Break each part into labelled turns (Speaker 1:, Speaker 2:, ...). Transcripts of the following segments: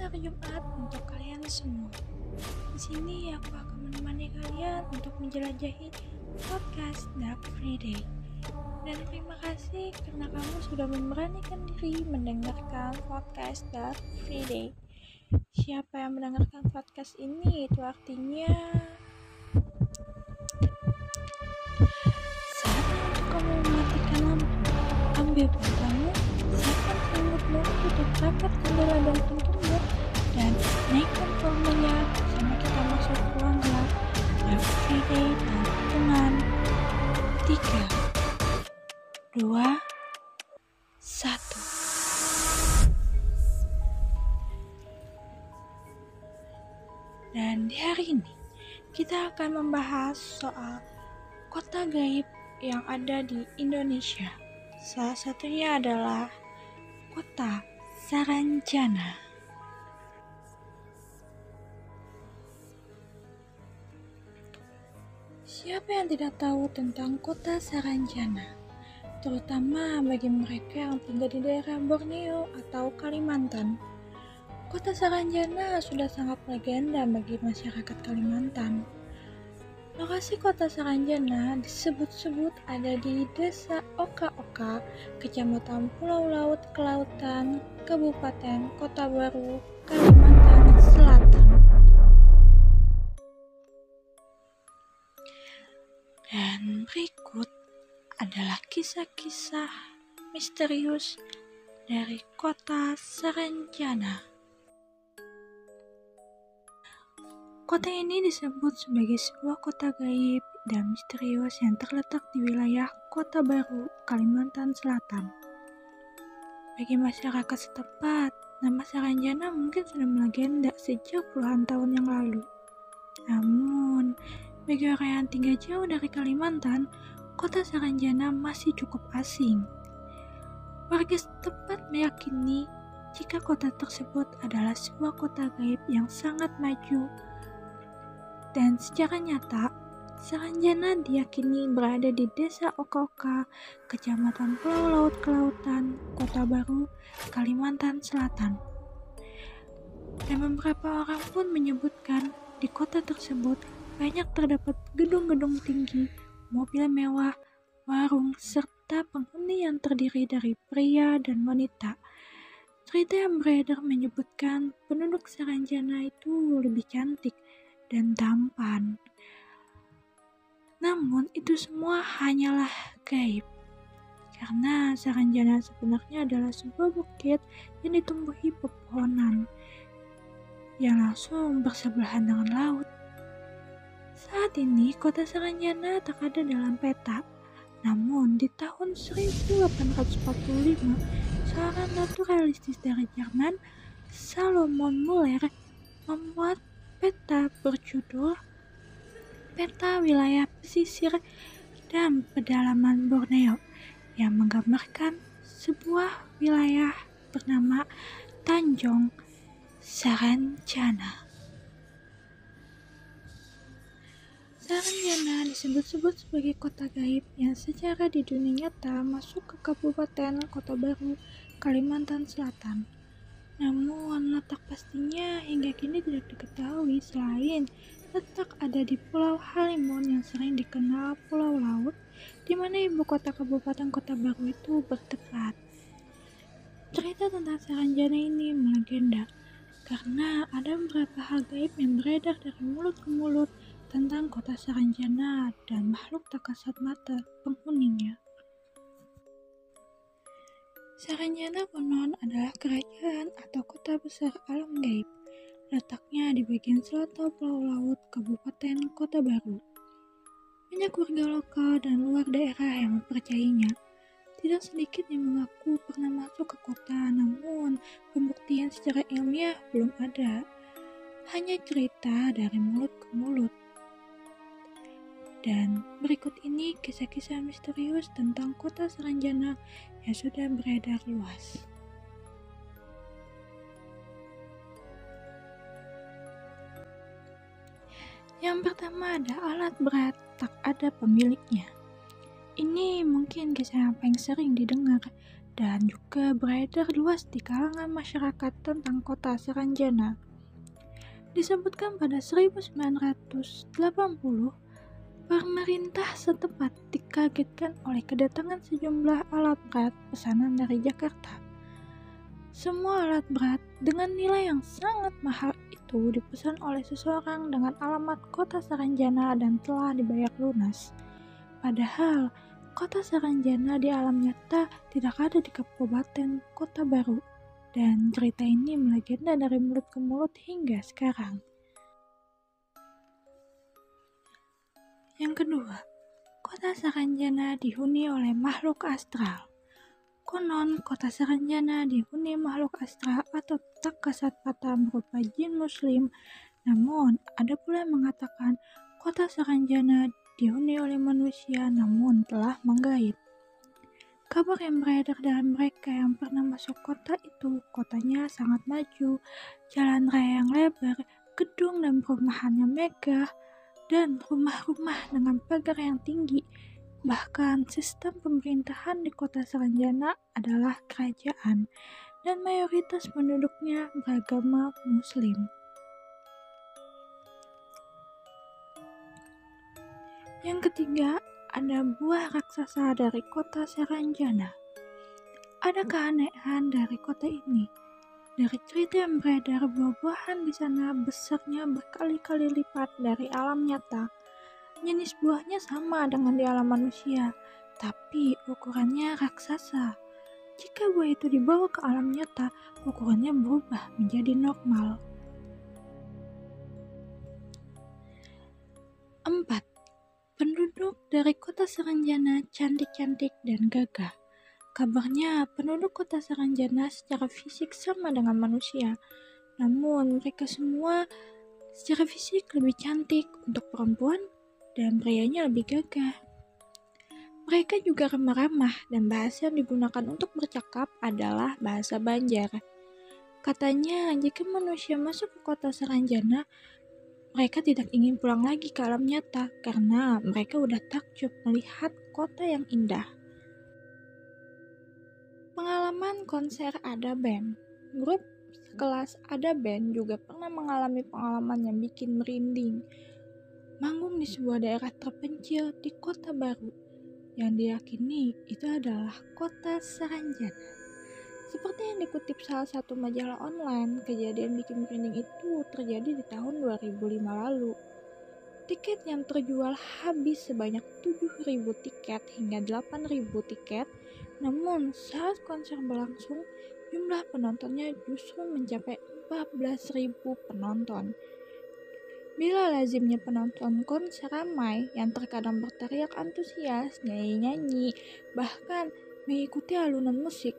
Speaker 1: Selamat hari Jumat untuk kalian semua. Di sini aku akan menemani kalian untuk menjelajahi podcast Dark Friday. Dan terima kasih karena kamu sudah memberanikan diri mendengarkan podcast Dark Friday. Siapa yang mendengarkan podcast ini itu artinya saat kamu mematikan lampu, ambil pintamu, siapkan selimutmu, tutup rapat jendela dan pintumu, dan volumenya bersama kita masuk ruang Friday dan hitungan tiga, dua, satu. Dan di hari ini kita akan membahas soal kota gaib yang ada di Indonesia. Salah satunya adalah kota Saranjana. Siapa yang tidak tahu tentang kota Saranjana? Terutama bagi mereka yang tinggal di daerah Borneo atau Kalimantan. Kota Saranjana sudah sangat legenda bagi masyarakat Kalimantan. Lokasi kota Saranjana disebut-sebut ada di Desa Oka-Oka, Kecamatan Pulau Laut Kelautan, Kabupaten Kota Baru, kisah-kisah misterius dari kota Saranjana. Kota ini disebut sebagai sebuah kota gaib dan misterius yang terletak di wilayah Kota Baru, Kalimantan Selatan. Bagi masyarakat setempat, nama Saranjana mungkin sudah melegenda sejak puluhan tahun yang lalu. Namun, bagi orang yang tinggal jauh dari Kalimantan, kota Saranjana masih cukup asing. Warga setempat meyakini jika kota tersebut adalah sebuah kota gaib yang sangat maju dan secara nyata, Saranjana diyakini berada di Desa Oka-Oka, Kecamatan Pulau Laut Kelautan, Kota Baru, Kalimantan Selatan. Dan beberapa orang pun menyebutkan di kota tersebut banyak terdapat gedung-gedung tinggi, mobil mewah, warung, serta penghuni yang terdiri dari pria dan wanita. Cerita yang beredar menyebutkan penduduk Saranjana itu lebih cantik dan tampan. Namun itu semua hanyalah gaib. Karena Saranjana sebenarnya adalah sebuah bukit yang ditumbuhi pepohonan yang langsung bersebelahan dengan laut. Saat ini kota Saranjana tak ada dalam peta. Namun di tahun 1845, seorang naturalistis dari Jerman, Salomon Muller, membuat peta berjudul Peta Wilayah Pesisir dan Pedalaman Borneo yang menggambarkan sebuah wilayah bernama Tanjung Saranjana. Saranjana disebut-sebut sebagai kota gaib yang secara di dunia nyata masuk ke Kabupaten Kota Baru, Kalimantan Selatan. Namun, letak pastinya hingga kini tidak diketahui selain letak ada di Pulau Halimun yang sering dikenal Pulau Laut, di mana ibu kota Kabupaten Kota Baru itu bertempat. Cerita tentang Saranjana ini melegenda, karena ada beberapa hal gaib yang beredar dari mulut ke mulut tentang kota Saranjana dan makhluk tak kasat mata penghuninya. Saranjana konon adalah kerajaan atau kota besar alam gaib. Letaknya di bagian selatan Pulau Laut, Kabupaten Kota Baru. Banyak warga lokal dan luar daerah yang mempercayainya. Tidak sedikit yang mengaku pernah masuk ke kota, namun pembuktian secara ilmiah belum ada. Hanya cerita dari mulut ke mulut. Dan berikut ini kisah-kisah misterius tentang kota Saranjana yang sudah beredar luas. Yang pertama ada alat berat tak ada pemiliknya. Ini mungkin kisah yang paling sering didengar dan juga beredar luas di kalangan masyarakat tentang kota Saranjana. Disebutkan pada 1980, pemerintah setempat dikagetkan oleh kedatangan sejumlah alat berat pesanan dari Jakarta. Semua alat berat dengan nilai yang sangat mahal itu dipesan oleh seseorang dengan alamat kota Saranjana dan telah dibayar lunas. Padahal, kota Saranjana di alam nyata tidak ada di Kabupaten Kota Baru dan cerita ini melegenda dari mulut ke mulut hingga sekarang. Yang kedua, kota Saranjana dihuni oleh makhluk astral. Konon, kota Saranjana dihuni makhluk astral atau tak kasat mata berupa jin muslim. Namun, ada pula yang mengatakan kota Saranjana dihuni oleh manusia namun telah menggaib. Kabar yang beredar dari mereka yang pernah masuk kota itu, kotanya sangat maju, jalan raya yang lebar, gedung dan perumahannya megah, dan rumah-rumah dengan pagar yang tinggi. Bahkan sistem pemerintahan di kota Saranjana adalah kerajaan, dan mayoritas penduduknya beragama Muslim. Yang ketiga, ada buah raksasa dari kota Saranjana. Ada keanehan dari kota ini. Dari cerita yang beredar, buah-buahan di sana besarnya berkali-kali lipat dari alam nyata. Jenis buahnya sama dengan di alam manusia, tapi ukurannya raksasa. Jika buah itu dibawa ke alam nyata, ukurannya berubah menjadi normal. 4 Penduduk dari kota Saranjana cantik-cantik dan gagah. Kabarnya penduduk kota Saranjana secara fisik sama dengan manusia, namun mereka semua secara fisik lebih cantik untuk perempuan dan prianya lebih gagah. Mereka juga ramah-ramah dan bahasa yang digunakan untuk bercakap adalah bahasa Banjar. Katanya, jika manusia masuk ke kota Saranjana, mereka tidak ingin pulang lagi ke alam nyata karena mereka udah takjub melihat kota yang indah. Pengalaman konser Ada Band Grup kelas Ada Band juga pernah mengalami pengalaman yang bikin merinding. Manggung di sebuah daerah terpencil di kota baru yang diyakini itu adalah kota Saranjana. Seperti yang dikutip salah satu majalah online, kejadian bikin merinding itu terjadi di tahun 2005 lalu. Tiket yang terjual habis sebanyak 7.000 tiket hingga 8.000 tiket, namun saat konser berlangsung, jumlah penontonnya justru mencapai 14.000 penonton. Bila lazimnya penonton konser ramai yang terkadang berteriak antusias, nyanyi-nyanyi, bahkan mengikuti alunan musik,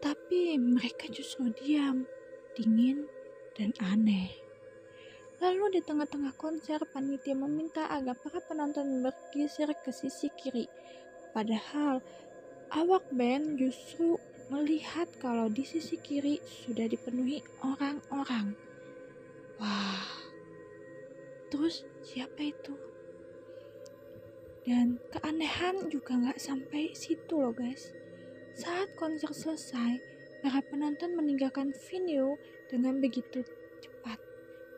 Speaker 1: tapi mereka justru diam, dingin, dan aneh. Lalu di tengah-tengah konser, panitia meminta agar para penonton bergeser ke sisi kiri. Padahal awak band justru melihat kalau di sisi kiri sudah dipenuhi orang-orang. Wah, terus siapa itu? Dan keanehan juga nggak sampai situ loh guys. Saat konser selesai, para penonton meninggalkan venue dengan begitu cepat.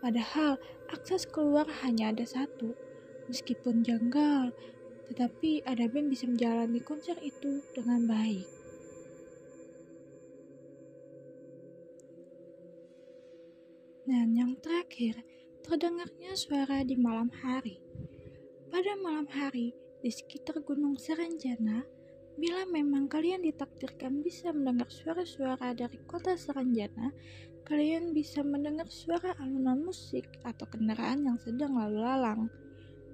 Speaker 1: Padahal akses keluar hanya ada satu. Meskipun janggal, tetapi ada band bisa menjalani konser itu dengan baik. Dan yang terakhir, terdengarnya suara di malam hari. Pada malam hari, di sekitar Gunung Seranjana, Bila memang kalian ditakdirkan bisa mendengar suara-suara dari kota Saranjana, kalian bisa mendengar suara alunan musik atau kendaraan yang sedang lalu lalang.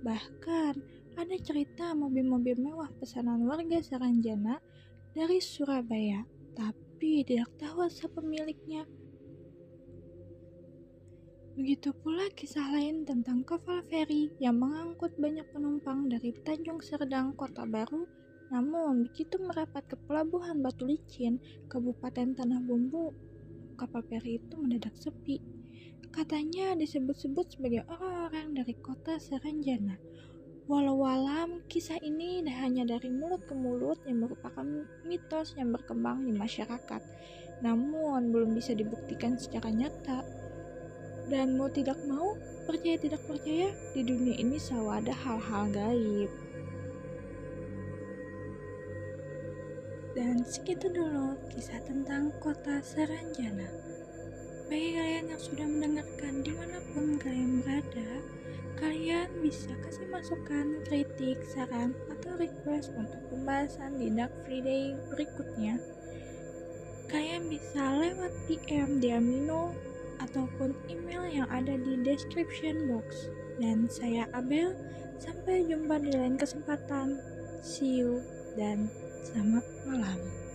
Speaker 1: Bahkan, ada cerita mobil-mobil mewah pesanan warga Saranjana dari Surabaya, tapi tidak tahu asal pemiliknya. Begitu pula kisah lain tentang kapal feri yang mengangkut banyak penumpang dari Tanjung Serdang, Kota Baru, namun, begitu merapat ke pelabuhan Batu Licin, Kabupaten Tanah Bumbu, kapal feri itu mendadak sepi. Katanya disebut-sebut sebagai orang-orang dari kota Saranjana. Walau alam, kisah ini hanya dari mulut ke mulut yang merupakan mitos yang berkembang di masyarakat, namun belum bisa dibuktikan secara nyata. Dan mau tidak mau, percaya tidak percaya, di dunia ini selalu ada hal-hal gaib. Dan segitu dulu kisah tentang kota Saranjana. Bagi kalian yang sudah mendengarkan di mana pun kalian berada, Kalian bisa kasih masukan, kritik, saran, atau request untuk pembahasan di Dark Friday berikutnya. Kalian bisa lewat DM di Amino ataupun email yang ada di description box. Dan saya Abel, sampai jumpa di lain kesempatan. See you dan selamat malam.